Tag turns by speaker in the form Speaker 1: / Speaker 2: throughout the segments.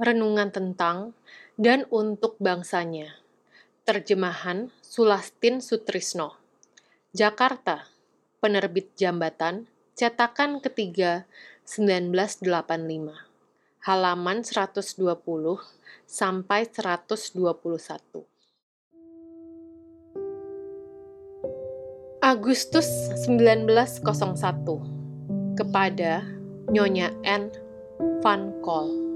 Speaker 1: renungan tentang dan untuk bangsanya. Terjemahan Sulastin Sutrisno. Jakarta, Penerbit Jambatan, cetakan ketiga 1985. Halaman 120 sampai 121. Agustus 1901 kepada Nyonya N. Van Kol.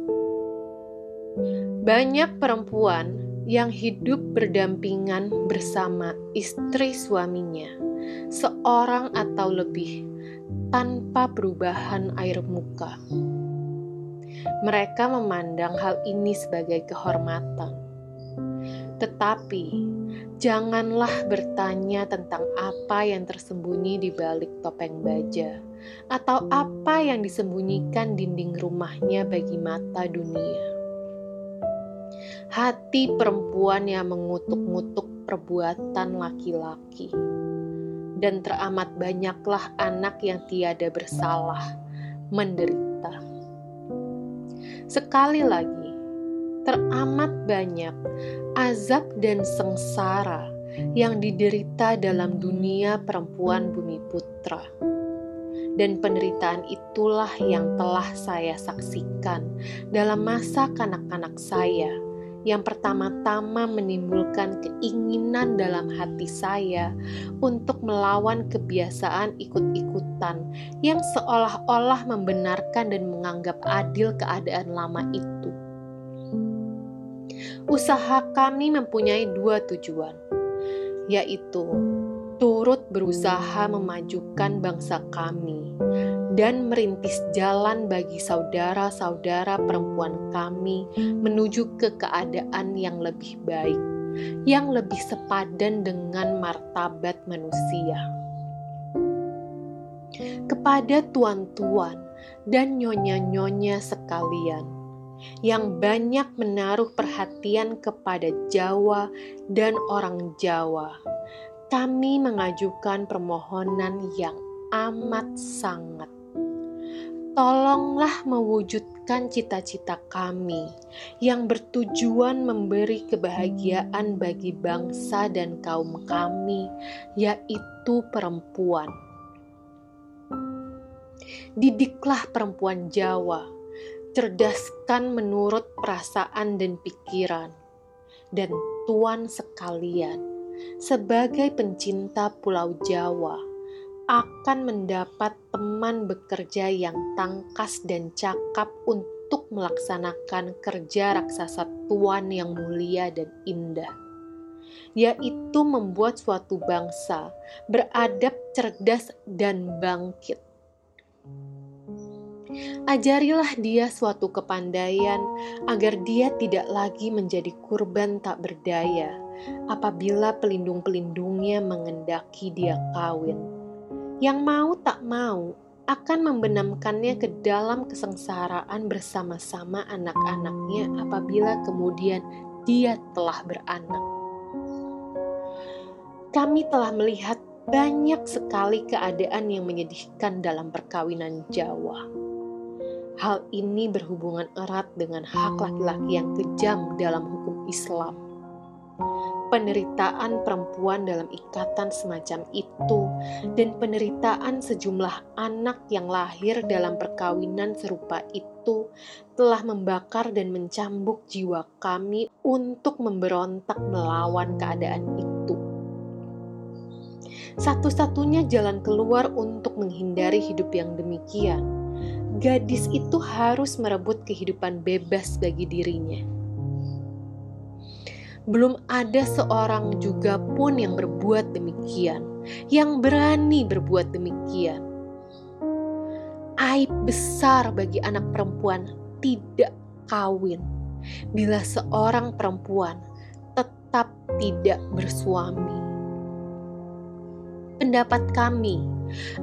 Speaker 1: Banyak perempuan yang hidup berdampingan bersama istri suaminya, seorang atau lebih, tanpa perubahan air muka. Mereka memandang hal ini sebagai kehormatan. Tetapi, janganlah bertanya tentang apa yang tersembunyi di balik topeng baja, atau apa yang disembunyikan dinding rumahnya bagi mata dunia hati perempuan yang mengutuk-ngutuk perbuatan laki-laki. Dan teramat banyaklah anak yang tiada bersalah menderita. Sekali lagi, teramat banyak azab dan sengsara yang diderita dalam dunia perempuan bumi putra. Dan penderitaan itulah yang telah saya saksikan dalam masa kanak-kanak saya yang pertama-tama menimbulkan keinginan dalam hati saya untuk melawan kebiasaan ikut-ikutan yang seolah-olah membenarkan dan menganggap adil keadaan lama itu. Usaha kami mempunyai dua tujuan, yaitu turut berusaha memajukan bangsa kami dan merintis jalan bagi saudara-saudara perempuan kami menuju ke keadaan yang lebih baik, yang lebih sepadan dengan martabat manusia. Kepada tuan-tuan dan nyonya-nyonya sekalian, yang banyak menaruh perhatian kepada Jawa dan orang Jawa, kami mengajukan permohonan yang amat sangat tolonglah mewujudkan cita-cita kami yang bertujuan memberi kebahagiaan bagi bangsa dan kaum kami, yaitu perempuan. Didiklah perempuan Jawa, cerdaskan menurut perasaan dan pikiran, dan tuan sekalian, sebagai pencinta Pulau Jawa akan mendapat teman bekerja yang tangkas dan cakap untuk melaksanakan kerja raksasa tuan yang mulia dan indah, yaitu membuat suatu bangsa beradab cerdas dan bangkit. Ajarilah dia suatu kepandaian agar dia tidak lagi menjadi kurban tak berdaya apabila pelindung-pelindungnya mengendaki dia kawin yang mau tak mau akan membenamkannya ke dalam kesengsaraan bersama-sama anak-anaknya apabila kemudian dia telah beranak. Kami telah melihat banyak sekali keadaan yang menyedihkan dalam perkawinan Jawa. Hal ini berhubungan erat dengan hak laki-laki yang kejam dalam hukum Islam penderitaan perempuan dalam ikatan semacam itu, dan penderitaan sejumlah anak yang lahir dalam perkawinan serupa itu telah membakar dan mencambuk jiwa kami untuk memberontak melawan keadaan itu. Satu-satunya jalan keluar untuk menghindari hidup yang demikian, gadis itu harus merebut kehidupan bebas bagi dirinya belum ada seorang juga pun yang berbuat demikian, yang berani berbuat demikian. Aib besar bagi anak perempuan tidak kawin, bila seorang perempuan tetap tidak bersuami. Pendapat kami,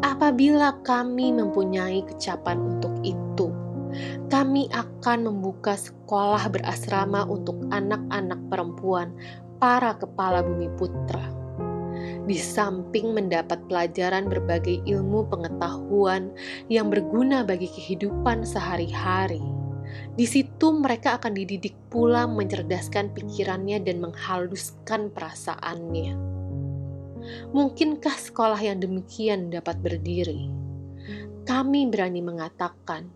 Speaker 1: apabila kami mempunyai kecapan untuk itu, kami akan membuka sekolah berasrama untuk anak-anak perempuan para kepala bumi putra. Di samping mendapat pelajaran berbagai ilmu pengetahuan yang berguna bagi kehidupan sehari-hari, di situ mereka akan dididik pula mencerdaskan pikirannya dan menghaluskan perasaannya. Mungkinkah sekolah yang demikian dapat berdiri? Kami berani mengatakan,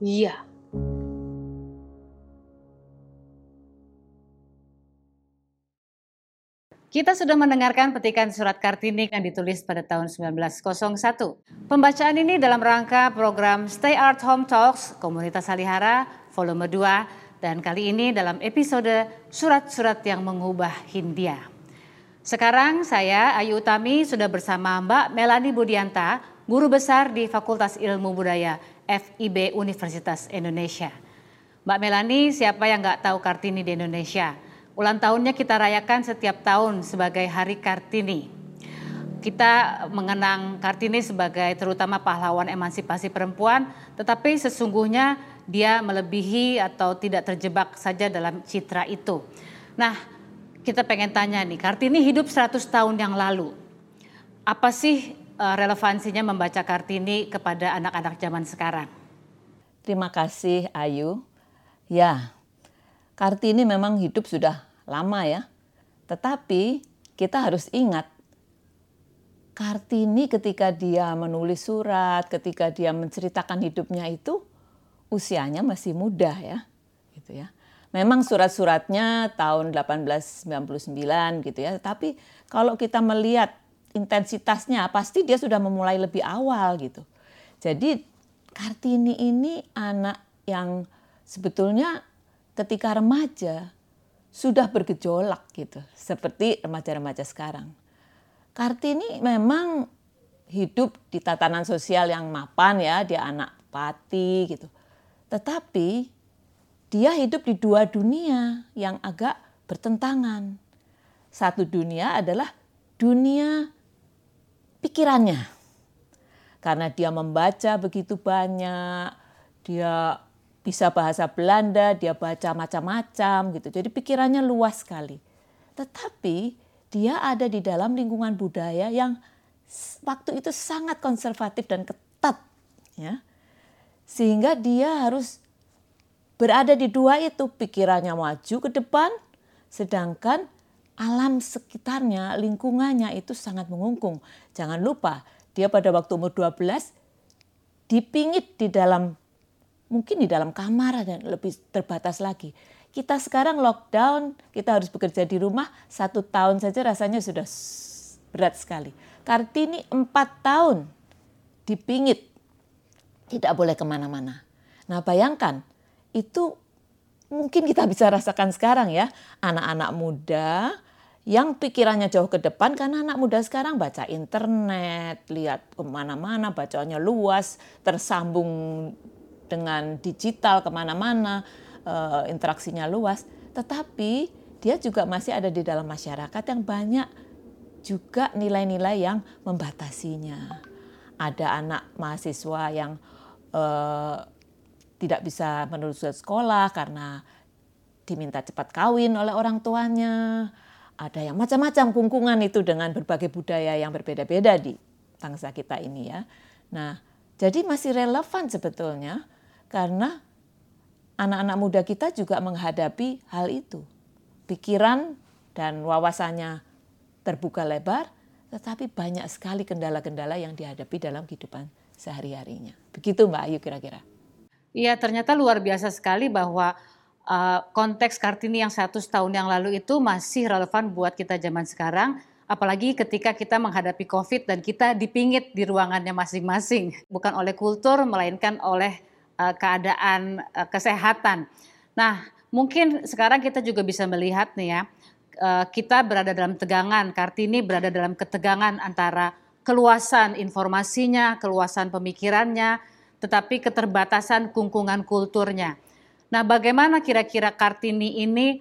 Speaker 1: ya.
Speaker 2: Kita sudah mendengarkan petikan surat Kartini yang ditulis pada tahun 1901. Pembacaan ini dalam rangka program Stay Art Home Talks Komunitas Salihara volume 2 dan kali ini dalam episode Surat-surat yang mengubah Hindia. Sekarang saya Ayu Utami sudah bersama Mbak Melani Budianta, guru besar di Fakultas Ilmu Budaya FIB Universitas Indonesia. Mbak Melani, siapa yang nggak tahu Kartini di Indonesia? Ulang tahunnya kita rayakan setiap tahun sebagai Hari Kartini. Kita mengenang Kartini sebagai terutama pahlawan emansipasi perempuan, tetapi sesungguhnya dia melebihi atau tidak terjebak saja dalam citra itu. Nah, kita pengen tanya nih, Kartini hidup 100 tahun yang lalu. Apa sih relevansinya membaca Kartini kepada anak-anak zaman sekarang?
Speaker 3: Terima kasih Ayu. Ya, Kartini memang hidup sudah lama ya. Tetapi kita harus ingat Kartini ketika dia menulis surat, ketika dia menceritakan hidupnya itu usianya masih muda ya. Gitu ya. Memang surat-suratnya tahun 1899 gitu ya, tapi kalau kita melihat intensitasnya pasti dia sudah memulai lebih awal gitu. Jadi Kartini ini anak yang sebetulnya ketika remaja sudah bergejolak gitu, seperti remaja-remaja sekarang. Kartini memang hidup di tatanan sosial yang mapan ya, dia anak pati gitu. Tetapi dia hidup di dua dunia yang agak bertentangan. Satu dunia adalah dunia pikirannya. Karena dia membaca begitu banyak, dia bisa bahasa Belanda, dia baca macam-macam gitu. Jadi pikirannya luas sekali. Tetapi dia ada di dalam lingkungan budaya yang waktu itu sangat konservatif dan ketat ya. Sehingga dia harus berada di dua itu pikirannya maju ke depan sedangkan alam sekitarnya lingkungannya itu sangat mengungkung. Jangan lupa dia pada waktu umur 12 dipingit di dalam mungkin di dalam kamar dan lebih terbatas lagi. Kita sekarang lockdown kita harus bekerja di rumah satu tahun saja rasanya sudah berat sekali. Kartini empat tahun dipingit tidak boleh ke mana-mana. Nah bayangkan itu mungkin kita bisa rasakan sekarang ya. Anak-anak muda yang pikirannya jauh ke depan karena anak muda sekarang baca internet, lihat ke mana-mana, bacanya luas, tersambung dengan digital ke mana-mana, uh, interaksinya luas. Tetapi dia juga masih ada di dalam masyarakat yang banyak juga nilai-nilai yang membatasinya. Ada anak mahasiswa yang uh, tidak bisa meneruskan sekolah karena diminta cepat kawin oleh orang tuanya. Ada yang macam-macam kungkungan itu dengan berbagai budaya yang berbeda-beda di bangsa kita ini ya. Nah, jadi masih relevan sebetulnya karena anak-anak muda kita juga menghadapi hal itu. Pikiran dan wawasannya terbuka lebar, tetapi banyak sekali kendala-kendala yang dihadapi dalam kehidupan sehari-harinya. Begitu Mbak Ayu kira-kira.
Speaker 2: Iya ternyata luar biasa sekali bahwa uh, konteks Kartini yang 100 tahun yang lalu itu masih relevan buat kita zaman sekarang. Apalagi ketika kita menghadapi COVID dan kita dipingit di ruangannya masing-masing. Bukan oleh kultur, melainkan oleh uh, keadaan uh, kesehatan. Nah mungkin sekarang kita juga bisa melihat nih ya, kita berada dalam tegangan, Kartini berada dalam ketegangan antara keluasan informasinya, keluasan pemikirannya, tetapi keterbatasan kungkungan kulturnya. Nah, bagaimana kira-kira Kartini ini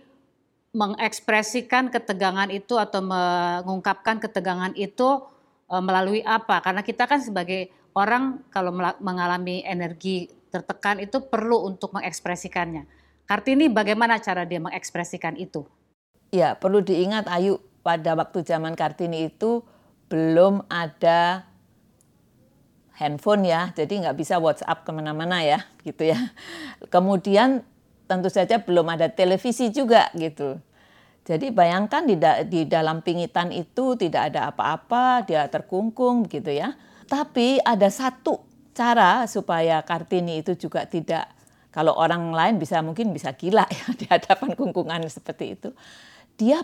Speaker 2: mengekspresikan ketegangan itu atau mengungkapkan ketegangan itu uh, melalui apa? Karena kita kan sebagai orang kalau mengalami energi tertekan itu perlu untuk mengekspresikannya. Kartini bagaimana cara dia mengekspresikan itu?
Speaker 3: Ya, perlu diingat Ayu, pada waktu zaman Kartini itu belum ada handphone ya, jadi nggak bisa WhatsApp ke mana-mana ya, gitu ya. Kemudian tentu saja belum ada televisi juga gitu. Jadi bayangkan di, da di dalam pingitan itu tidak ada apa-apa, dia terkungkung gitu ya. Tapi ada satu cara supaya Kartini itu juga tidak kalau orang lain bisa mungkin bisa gila ya di hadapan kungkungan seperti itu. Dia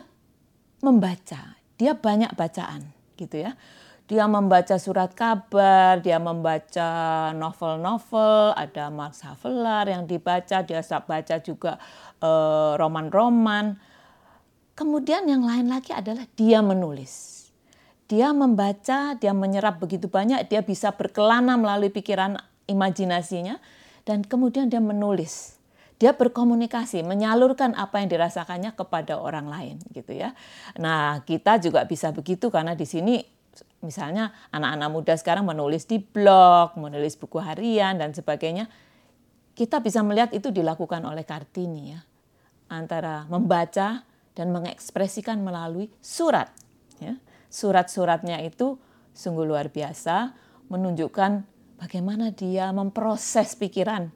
Speaker 3: membaca, dia banyak bacaan gitu ya. Dia membaca surat kabar, dia membaca novel-novel, ada Max Havelaar yang dibaca, dia baca juga eh, roman-roman. Roman -roman Kemudian yang lain lagi adalah dia menulis. Dia membaca, dia menyerap begitu banyak, dia bisa berkelana melalui pikiran imajinasinya dan kemudian dia menulis. Dia berkomunikasi, menyalurkan apa yang dirasakannya kepada orang lain gitu ya. Nah, kita juga bisa begitu karena di sini misalnya anak-anak muda sekarang menulis di blog, menulis buku harian dan sebagainya. Kita bisa melihat itu dilakukan oleh Kartini ya. Antara membaca dan mengekspresikan melalui surat. Ya. Surat-suratnya itu sungguh luar biasa, menunjukkan bagaimana dia memproses pikiran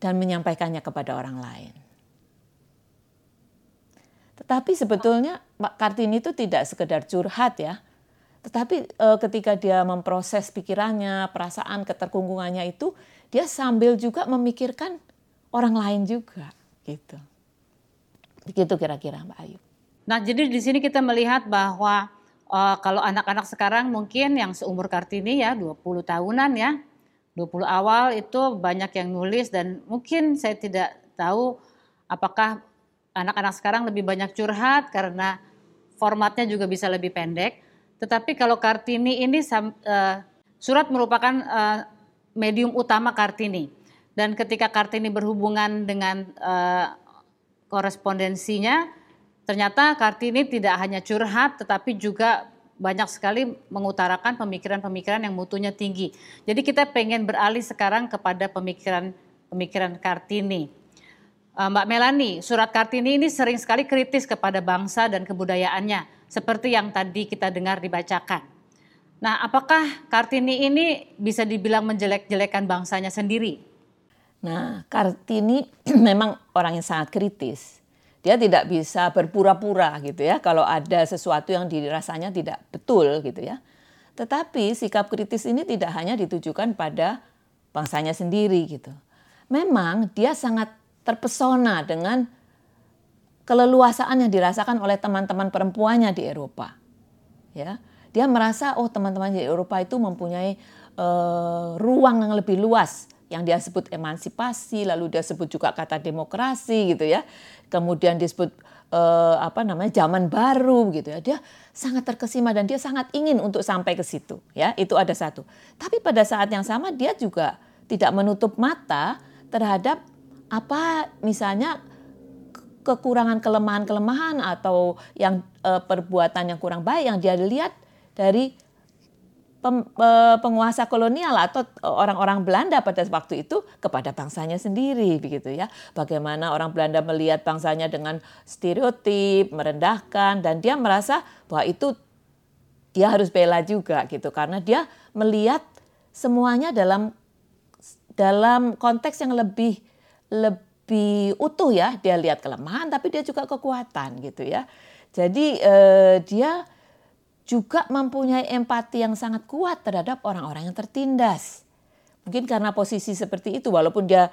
Speaker 3: dan menyampaikannya kepada orang lain. Tetapi sebetulnya Pak Kartini itu tidak sekedar curhat ya, tetapi e, ketika dia memproses pikirannya, perasaan keterkungkungannya itu, dia sambil juga memikirkan orang lain juga gitu. Begitu kira-kira Mbak Ayu.
Speaker 2: Nah, jadi di sini kita melihat bahwa uh, kalau anak-anak sekarang mungkin yang seumur Kartini ya 20 tahunan ya. 20 awal itu banyak yang nulis dan mungkin saya tidak tahu apakah anak-anak sekarang lebih banyak curhat karena formatnya juga bisa lebih pendek. Tetapi kalau Kartini ini uh, surat merupakan uh, medium utama Kartini. Dan ketika Kartini berhubungan dengan uh, korespondensinya ternyata Kartini tidak hanya curhat tetapi juga banyak sekali mengutarakan pemikiran-pemikiran yang mutunya tinggi. Jadi kita pengen beralih sekarang kepada pemikiran-pemikiran Kartini. Mbak Melani, surat Kartini ini sering sekali kritis kepada bangsa dan kebudayaannya, seperti yang tadi kita dengar dibacakan. Nah, apakah Kartini ini bisa dibilang menjelek-jelekan bangsanya sendiri?
Speaker 3: Nah, Kartini memang orang yang sangat kritis. Dia tidak bisa berpura-pura gitu ya kalau ada sesuatu yang dirasanya tidak betul gitu ya. Tetapi sikap kritis ini tidak hanya ditujukan pada bangsanya sendiri gitu. Memang dia sangat terpesona dengan keleluasaan yang dirasakan oleh teman-teman perempuannya di Eropa. Ya, dia merasa oh teman-teman di Eropa itu mempunyai uh, ruang yang lebih luas yang dia sebut emansipasi, lalu dia sebut juga kata demokrasi gitu ya. Kemudian disebut eh, apa namanya zaman baru gitu ya. Dia sangat terkesima dan dia sangat ingin untuk sampai ke situ ya. Itu ada satu. Tapi pada saat yang sama dia juga tidak menutup mata terhadap apa misalnya kekurangan kelemahan-kelemahan atau yang eh, perbuatan yang kurang baik yang dia lihat dari penguasa kolonial atau orang-orang Belanda pada waktu itu kepada bangsanya sendiri begitu ya. Bagaimana orang Belanda melihat bangsanya dengan stereotip, merendahkan dan dia merasa bahwa itu dia harus bela juga gitu karena dia melihat semuanya dalam dalam konteks yang lebih lebih utuh ya. Dia lihat kelemahan tapi dia juga kekuatan gitu ya. Jadi eh, dia juga mempunyai empati yang sangat kuat terhadap orang-orang yang tertindas. Mungkin karena posisi seperti itu, walaupun dia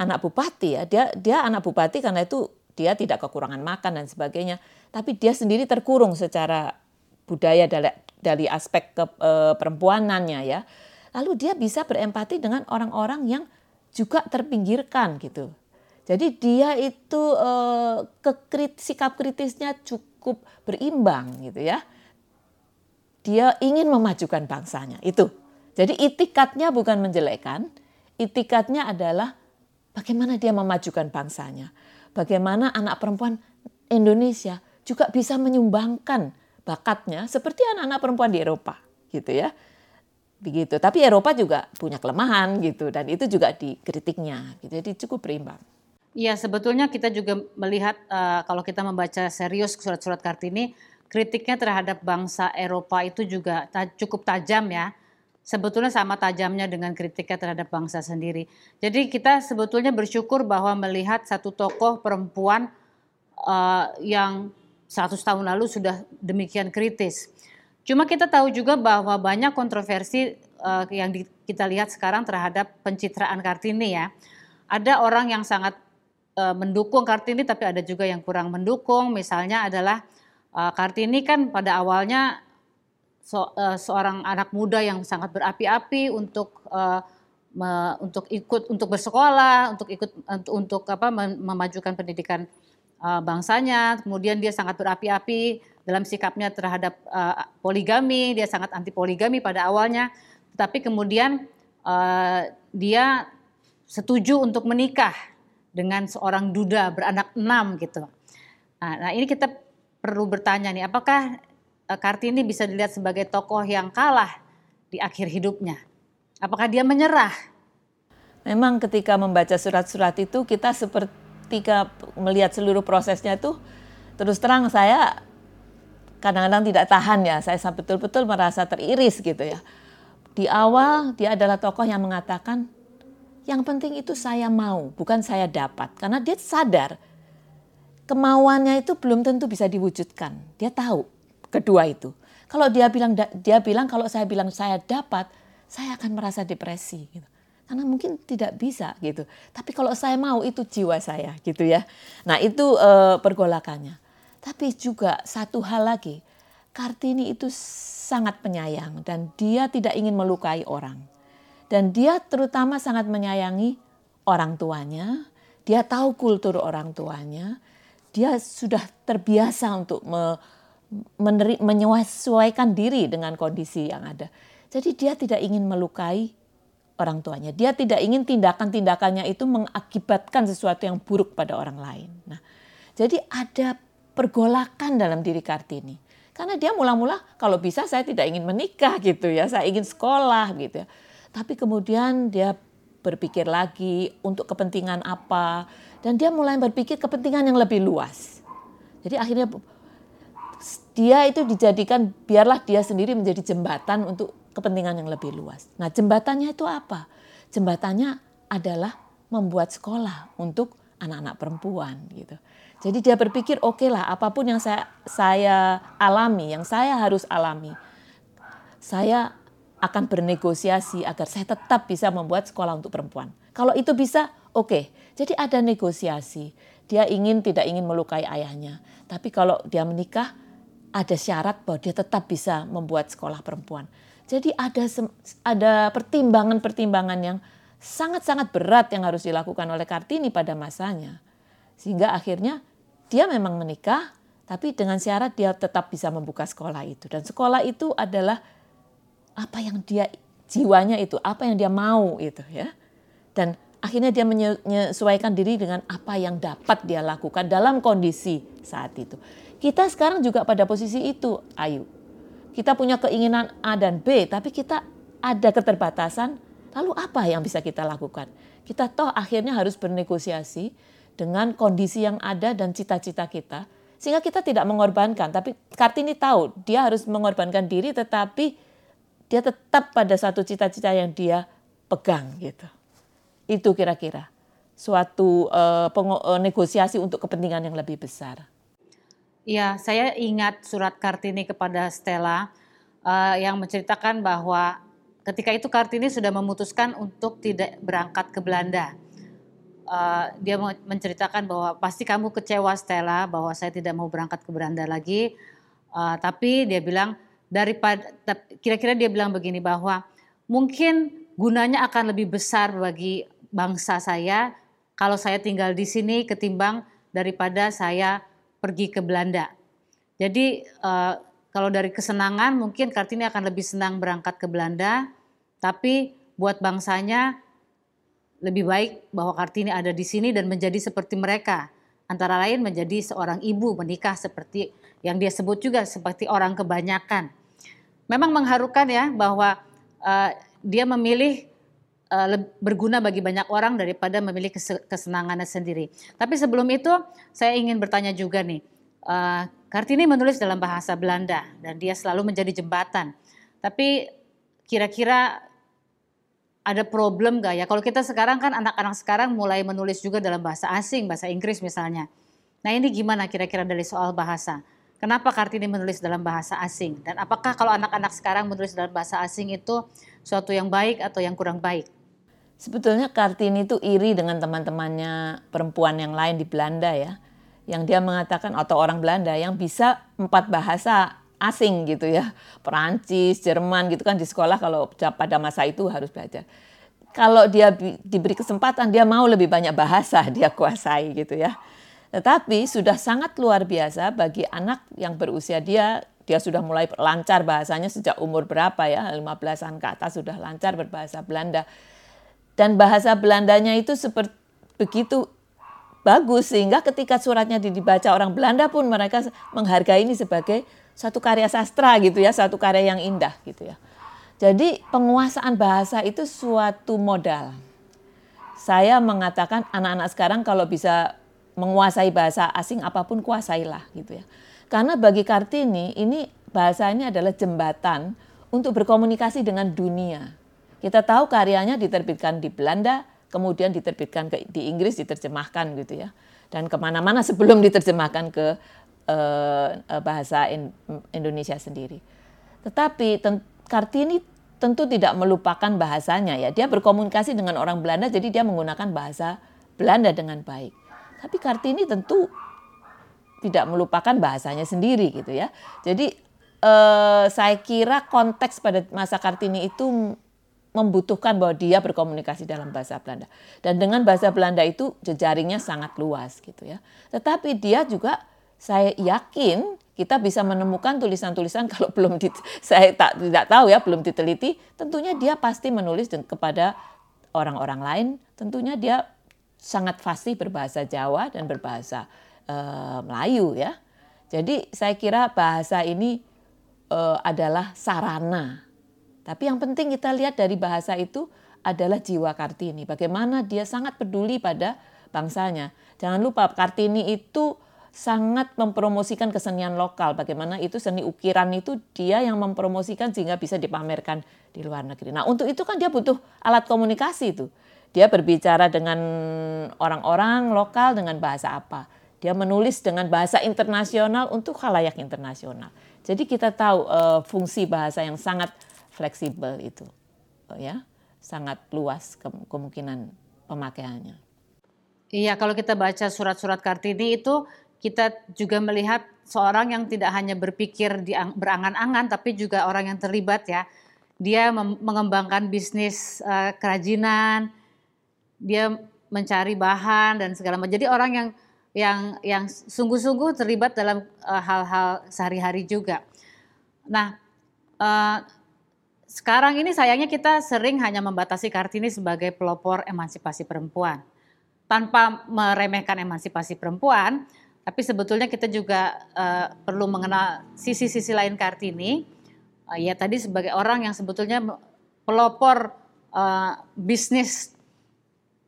Speaker 3: anak bupati ya, dia dia anak bupati karena itu dia tidak kekurangan makan dan sebagainya, tapi dia sendiri terkurung secara budaya dari, dari aspek ke, e, perempuanannya ya. Lalu dia bisa berempati dengan orang-orang yang juga terpinggirkan gitu. Jadi dia itu e, kekrit, sikap kritisnya cukup berimbang gitu ya dia ingin memajukan bangsanya. Itu. Jadi itikatnya bukan menjelekkan, itikatnya adalah bagaimana dia memajukan bangsanya. Bagaimana anak perempuan Indonesia juga bisa menyumbangkan bakatnya seperti anak-anak perempuan di Eropa gitu ya. Begitu. Tapi Eropa juga punya kelemahan gitu dan itu juga dikritiknya gitu. Jadi cukup berimbang.
Speaker 2: Iya, sebetulnya kita juga melihat uh, kalau kita membaca serius surat-surat Kartini, kritiknya terhadap bangsa Eropa itu juga ta cukup tajam ya. Sebetulnya sama tajamnya dengan kritiknya terhadap bangsa sendiri. Jadi kita sebetulnya bersyukur bahwa melihat satu tokoh perempuan uh, yang 100 tahun lalu sudah demikian kritis. Cuma kita tahu juga bahwa banyak kontroversi uh, yang di, kita lihat sekarang terhadap pencitraan Kartini ya. Ada orang yang sangat mendukung Kartini tapi ada juga yang kurang mendukung. Misalnya adalah uh, Kartini kan pada awalnya uh, seorang anak muda yang sangat berapi-api untuk untuk ikut untuk bersekolah, untuk ikut untuk, untuk apa memajukan pendidikan bangsanya. Kemudian dia sangat berapi-api dalam sikapnya terhadap poligami, dia sangat anti poligami pada awalnya. Tetapi kemudian dia setuju untuk menikah dengan seorang duda beranak enam gitu. Nah, nah ini kita perlu bertanya nih, apakah Eh, Kartini bisa dilihat sebagai tokoh yang kalah di akhir hidupnya. Apakah dia menyerah?
Speaker 3: Memang ketika membaca surat-surat itu kita seperti melihat seluruh prosesnya itu terus terang saya kadang-kadang tidak tahan ya. Saya betul-betul merasa teriris gitu ya. Di awal dia adalah tokoh yang mengatakan yang penting itu saya mau, bukan saya dapat. Karena dia sadar kemauannya itu belum tentu bisa diwujudkan. Dia tahu kedua itu. Kalau dia bilang dia bilang kalau saya bilang saya dapat, saya akan merasa depresi gitu. Karena mungkin tidak bisa gitu. Tapi kalau saya mau itu jiwa saya gitu ya. Nah, itu e, pergolakannya. Tapi juga satu hal lagi, Kartini itu sangat penyayang dan dia tidak ingin melukai orang. Dan dia terutama sangat menyayangi orang tuanya, dia tahu kultur orang tuanya, dia sudah terbiasa untuk me, meneri, menyesuaikan diri dengan kondisi yang ada. Jadi dia tidak ingin melukai orang tuanya. Dia tidak ingin tindakan-tindakannya itu mengakibatkan sesuatu yang buruk pada orang lain. Nah, jadi ada pergolakan dalam diri Kartini. Karena dia mula-mula kalau bisa saya tidak ingin menikah gitu ya, saya ingin sekolah gitu ya. Tapi kemudian dia berpikir lagi untuk kepentingan apa dan dia mulai berpikir kepentingan yang lebih luas. Jadi akhirnya dia itu dijadikan biarlah dia sendiri menjadi jembatan untuk kepentingan yang lebih luas. Nah, jembatannya itu apa? Jembatannya adalah membuat sekolah untuk anak-anak perempuan gitu. Jadi dia berpikir oke okay lah apa pun yang saya saya alami, yang saya harus alami, saya akan bernegosiasi agar saya tetap bisa membuat sekolah untuk perempuan. Kalau itu bisa, oke. Okay. Jadi ada negosiasi. Dia ingin tidak ingin melukai ayahnya, tapi kalau dia menikah ada syarat bahwa dia tetap bisa membuat sekolah perempuan. Jadi ada ada pertimbangan-pertimbangan yang sangat-sangat berat yang harus dilakukan oleh Kartini pada masanya. Sehingga akhirnya dia memang menikah, tapi dengan syarat dia tetap bisa membuka sekolah itu. Dan sekolah itu adalah apa yang dia jiwanya itu, apa yang dia mau itu ya. Dan akhirnya dia menyesuaikan diri dengan apa yang dapat dia lakukan dalam kondisi saat itu. Kita sekarang juga pada posisi itu, Ayu. Kita punya keinginan A dan B, tapi kita ada keterbatasan. Lalu apa yang bisa kita lakukan? Kita toh akhirnya harus bernegosiasi dengan kondisi yang ada dan cita-cita kita. Sehingga kita tidak mengorbankan, tapi Kartini tahu dia harus mengorbankan diri tetapi dia tetap pada satu cita-cita yang dia pegang gitu. Itu kira-kira suatu uh, negosiasi untuk kepentingan yang lebih besar.
Speaker 2: Ya, saya ingat surat Kartini kepada Stella uh, yang menceritakan bahwa ketika itu Kartini sudah memutuskan untuk tidak berangkat ke Belanda. Uh, dia menceritakan bahwa pasti kamu kecewa Stella bahwa saya tidak mau berangkat ke Belanda lagi. Uh, tapi dia bilang daripada kira-kira dia bilang begini bahwa mungkin gunanya akan lebih besar bagi bangsa saya kalau saya tinggal di sini ketimbang daripada saya pergi ke Belanda. Jadi uh, kalau dari kesenangan mungkin Kartini akan lebih senang berangkat ke Belanda, tapi buat bangsanya lebih baik bahwa Kartini ada di sini dan menjadi seperti mereka. Antara lain menjadi seorang ibu menikah seperti yang dia sebut juga seperti orang kebanyakan. Memang mengharukan ya bahwa uh, dia memilih uh, berguna bagi banyak orang daripada memilih kesenangannya sendiri. Tapi sebelum itu saya ingin bertanya juga nih, uh, Kartini menulis dalam bahasa Belanda dan dia selalu menjadi jembatan. Tapi kira-kira ada problem gak ya? Kalau kita sekarang kan anak-anak sekarang mulai menulis juga dalam bahasa asing, bahasa Inggris misalnya. Nah ini gimana kira-kira dari soal bahasa? Kenapa Kartini menulis dalam bahasa asing? Dan apakah kalau anak-anak sekarang menulis dalam bahasa asing itu suatu yang baik atau yang kurang baik?
Speaker 3: Sebetulnya Kartini itu iri dengan teman-temannya perempuan yang lain di Belanda ya. Yang dia mengatakan atau orang Belanda yang bisa empat bahasa asing gitu ya. Perancis, Jerman gitu kan di sekolah kalau pada masa itu harus belajar. Kalau dia diberi kesempatan dia mau lebih banyak bahasa dia kuasai gitu ya. Tetapi sudah sangat luar biasa bagi anak yang berusia dia dia sudah mulai lancar bahasanya sejak umur berapa ya 15-an ke atas sudah lancar berbahasa Belanda dan bahasa Belandanya itu seperti begitu bagus sehingga ketika suratnya dibaca orang Belanda pun mereka menghargai ini sebagai satu karya sastra gitu ya, satu karya yang indah gitu ya. Jadi penguasaan bahasa itu suatu modal. Saya mengatakan anak-anak sekarang kalau bisa menguasai bahasa asing apa pun kuasailah gitu ya. Karena bagi Kartini ini bahasa ini adalah jembatan untuk berkomunikasi dengan dunia. Kita tahu karyanya diterbitkan di Belanda, kemudian diterbitkan ke, di Inggris, diterjemahkan gitu ya. Dan ke mana-mana sebelum diterjemahkan ke uh, bahasa in, Indonesia sendiri. Tetapi ten, Kartini tentu tidak melupakan bahasanya ya. Dia berkomunikasi dengan orang Belanda jadi dia menggunakan bahasa Belanda dengan baik. Tapi Kartini tentu tidak melupakan bahasanya sendiri gitu ya. Jadi uh, saya kira konteks pada masa Kartini itu membutuhkan bahwa dia berkomunikasi dalam bahasa Belanda. Dan dengan bahasa Belanda itu jejaringnya sangat luas gitu ya. Tetapi dia juga saya yakin kita bisa menemukan tulisan-tulisan kalau belum di, saya tak tidak tahu ya belum diteliti tentunya dia pasti menulis kepada orang-orang lain tentunya dia sangat fasih berbahasa Jawa dan berbahasa uh, Melayu ya jadi saya kira bahasa ini uh, adalah sarana tapi yang penting kita lihat dari bahasa itu adalah jiwa Kartini bagaimana dia sangat peduli pada bangsanya jangan lupa Kartini itu sangat mempromosikan kesenian lokal. Bagaimana itu seni ukiran itu dia yang mempromosikan sehingga bisa dipamerkan di luar negeri. Nah untuk itu kan dia butuh alat komunikasi itu. Dia berbicara dengan orang-orang lokal dengan bahasa apa. Dia menulis dengan bahasa internasional untuk khalayak internasional. Jadi kita tahu uh, fungsi bahasa yang sangat fleksibel itu, uh, ya, sangat luas ke kemungkinan pemakaiannya.
Speaker 2: Iya, kalau kita baca surat-surat Kartini itu kita juga melihat seorang yang tidak hanya berpikir di berangan-angan tapi juga orang yang terlibat ya. Dia mengembangkan bisnis uh, kerajinan, dia mencari bahan dan segala macam. Jadi orang yang yang yang sungguh-sungguh terlibat dalam uh, hal-hal sehari-hari juga. Nah, uh, sekarang ini sayangnya kita sering hanya membatasi Kartini sebagai pelopor emansipasi perempuan. Tanpa meremehkan emansipasi perempuan, tapi sebetulnya kita juga uh, perlu mengenal sisi-sisi lain Kartini. Uh, ya tadi sebagai orang yang sebetulnya pelopor uh, bisnis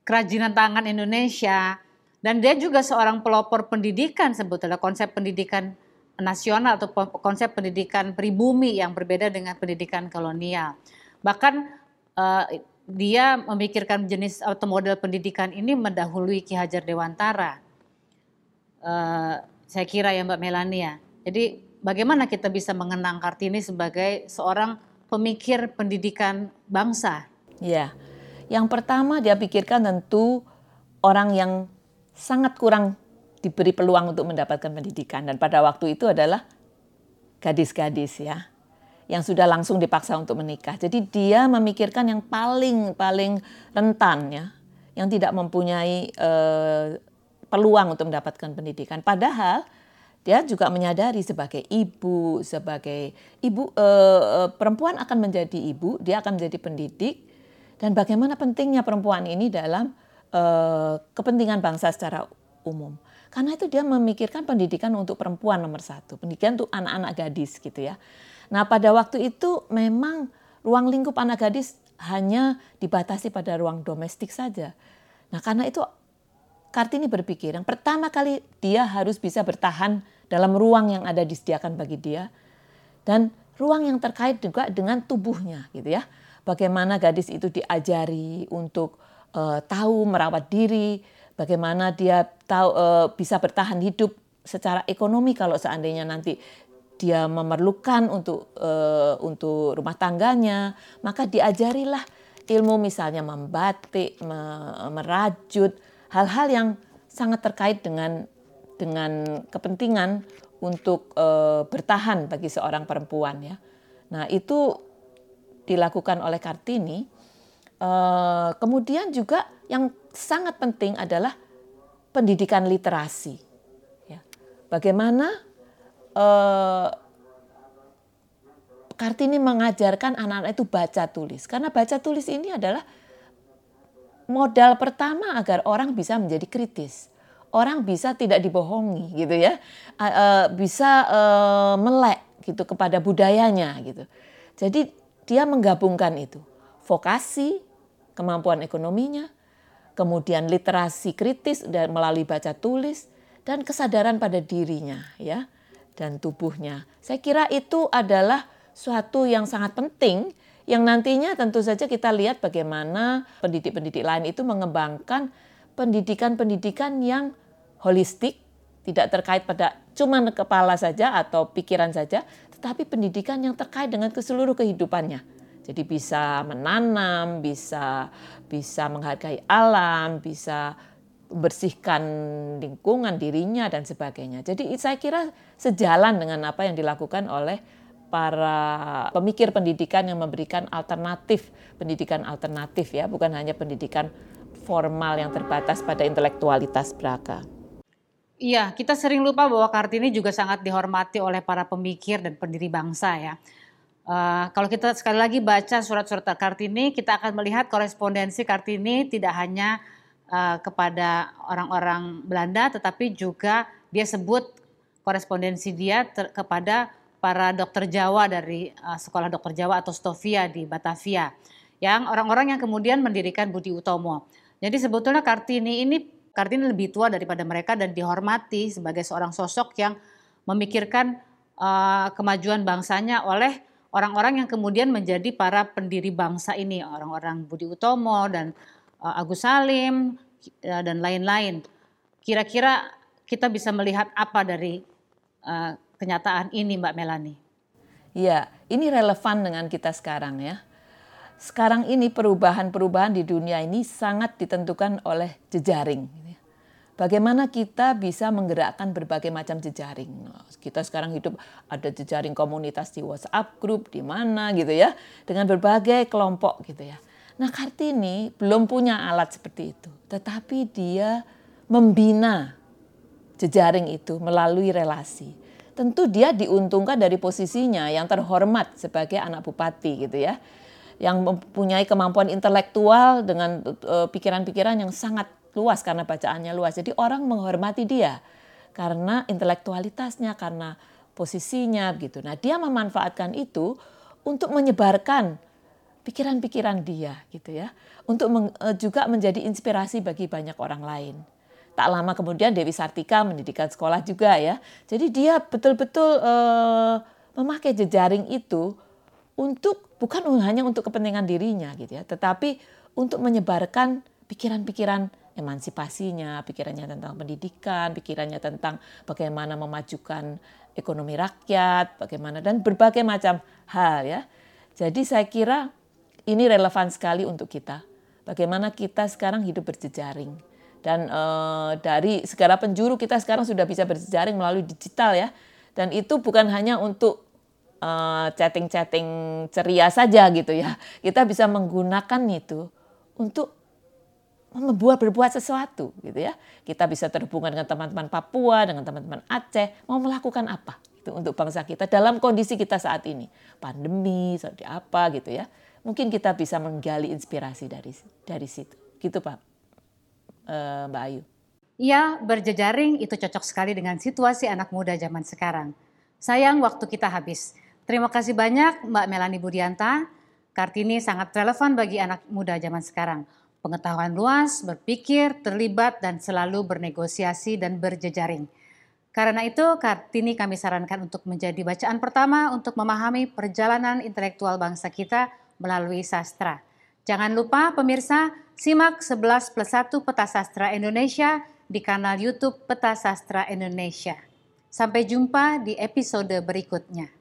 Speaker 2: kerajinan tangan Indonesia dan dia juga seorang pelopor pendidikan sebetulnya konsep pendidikan nasional atau konsep pendidikan pribumi yang berbeda dengan pendidikan kolonial. Bahkan uh, dia memikirkan jenis atau model pendidikan ini mendahului Ki Hajar Dewantara uh, saya kira ya Mbak Melania. Jadi bagaimana kita bisa mengenang Kartini sebagai seorang pemikir pendidikan bangsa?
Speaker 3: Ya, yang pertama dia pikirkan tentu orang yang sangat kurang diberi peluang untuk mendapatkan pendidikan dan pada waktu itu adalah gadis-gadis ya yang sudah langsung dipaksa untuk menikah. Jadi dia memikirkan yang paling paling rentan ya, yang tidak mempunyai uh, peluang untuk mendapatkan pendidikan. Padahal dia juga menyadari sebagai ibu, sebagai ibu e, perempuan akan menjadi ibu, dia akan menjadi pendidik dan bagaimana pentingnya perempuan ini dalam uh, kepentingan bangsa secara umum. Karena itu dia memikirkan pendidikan untuk perempuan nomor satu, pendidikan untuk anak-anak gadis gitu ya. Nah pada waktu itu memang ruang lingkup anak gadis hanya dibatasi pada ruang domestik saja. Nah karena itu Kartini berpikir yang pertama kali dia harus bisa bertahan dalam ruang yang ada disediakan bagi dia dan ruang yang terkait juga dengan tubuhnya gitu ya. Bagaimana gadis itu diajari untuk uh, tahu merawat diri, bagaimana dia tahu uh, bisa bertahan hidup secara ekonomi kalau seandainya nanti dia memerlukan untuk uh, untuk rumah tangganya, maka diajarilah ilmu misalnya membatik, merajut, hal-hal yang sangat terkait dengan dengan kepentingan untuk e, bertahan bagi seorang perempuan ya. Nah itu dilakukan oleh Kartini. E, kemudian juga yang sangat penting adalah pendidikan literasi. Ya. Bagaimana e, Kartini mengajarkan anak-anak itu baca tulis karena baca tulis ini adalah modal pertama agar orang bisa menjadi kritis. Orang bisa tidak dibohongi gitu ya. bisa melek gitu kepada budayanya gitu. Jadi dia menggabungkan itu. Vokasi, kemampuan ekonominya, kemudian literasi kritis dan melalui baca tulis dan kesadaran pada dirinya ya dan tubuhnya. Saya kira itu adalah suatu yang sangat penting yang nantinya tentu saja kita lihat bagaimana pendidik-pendidik lain itu mengembangkan pendidikan-pendidikan yang holistik, tidak terkait pada cuma kepala saja atau pikiran saja, tetapi pendidikan yang terkait dengan ke seluruh kehidupannya. Jadi bisa menanam, bisa bisa menghargai alam, bisa bersihkan lingkungan dirinya dan sebagainya. Jadi saya kira sejalan dengan apa yang dilakukan oleh para pemikir pendidikan yang memberikan alternatif pendidikan alternatif ya bukan hanya pendidikan formal yang terbatas pada intelektualitas belaka.
Speaker 2: Iya, kita sering lupa bahwa Kartini juga sangat dihormati oleh para pemikir dan pendiri bangsa ya. Uh, kalau kita sekali lagi baca surat-surat Kartini, kita akan melihat korespondensi Kartini tidak hanya uh, kepada orang-orang Belanda, tetapi juga dia sebut korespondensi dia kepada para dokter Jawa dari uh, Sekolah Dokter Jawa atau Stovia di Batavia. Yang orang-orang yang kemudian mendirikan Budi Utomo. Jadi sebetulnya Kartini ini Kartini lebih tua daripada mereka dan dihormati sebagai seorang sosok yang memikirkan uh, kemajuan bangsanya oleh orang-orang yang kemudian menjadi para pendiri bangsa ini, orang-orang Budi Utomo dan uh, Agus Salim uh, dan lain-lain. Kira-kira kita bisa melihat apa dari uh, kenyataan ini Mbak Melani?
Speaker 3: Iya, ini relevan dengan kita sekarang ya. Sekarang ini perubahan-perubahan di dunia ini sangat ditentukan oleh jejaring. Bagaimana kita bisa menggerakkan berbagai macam jejaring. Kita sekarang hidup ada jejaring komunitas di WhatsApp grup di mana gitu ya, dengan berbagai kelompok gitu ya. Nah Kartini belum punya alat seperti itu, tetapi dia membina jejaring itu melalui relasi tentu dia diuntungkan dari posisinya yang terhormat sebagai anak bupati gitu ya yang mempunyai kemampuan intelektual dengan e, pikiran-pikiran yang sangat luas karena bacaannya luas. Jadi orang menghormati dia karena intelektualitasnya, karena posisinya gitu. Nah, dia memanfaatkan itu untuk menyebarkan pikiran-pikiran dia gitu ya. Untuk e, juga menjadi inspirasi bagi banyak orang lain. Tak lama kemudian Dewi Sartika mendirikan sekolah juga ya. Jadi dia betul-betul uh, memakai jejaring itu untuk bukan hanya untuk kepentingan dirinya gitu ya, tetapi untuk menyebarkan pikiran-pikiran emansipasinya, pikirannya tentang pendidikan, pikirannya tentang bagaimana memajukan ekonomi rakyat, bagaimana dan berbagai macam hal ya. Jadi saya kira ini relevan sekali untuk kita. Bagaimana kita sekarang hidup berjejaring dan uh, dari segala penjuru kita sekarang sudah bisa berjejaring melalui digital ya. Dan itu bukan hanya untuk uh, chatting-chatting ceria saja gitu ya. Kita bisa menggunakan itu untuk membuat berbuat sesuatu gitu ya. Kita bisa terhubungan dengan teman-teman Papua, dengan teman-teman Aceh, mau melakukan apa itu untuk bangsa kita dalam kondisi kita saat ini. Pandemi, seperti apa gitu ya. mungkin kita bisa menggali inspirasi dari dari situ. Gitu Pak, uh, Mbak Ayu.
Speaker 2: Ya, berjejaring itu cocok sekali dengan situasi anak muda zaman sekarang. Sayang waktu kita habis. Terima kasih banyak Mbak Melani Budianta. Kartini sangat relevan bagi anak muda zaman sekarang. Pengetahuan luas, berpikir, terlibat, dan selalu bernegosiasi dan berjejaring. Karena itu, Kartini kami sarankan untuk menjadi bacaan pertama untuk memahami perjalanan intelektual bangsa kita melalui sastra. Jangan lupa pemirsa, simak 11 plus 1 Peta Sastra Indonesia di kanal YouTube Peta Sastra Indonesia. Sampai jumpa di episode berikutnya.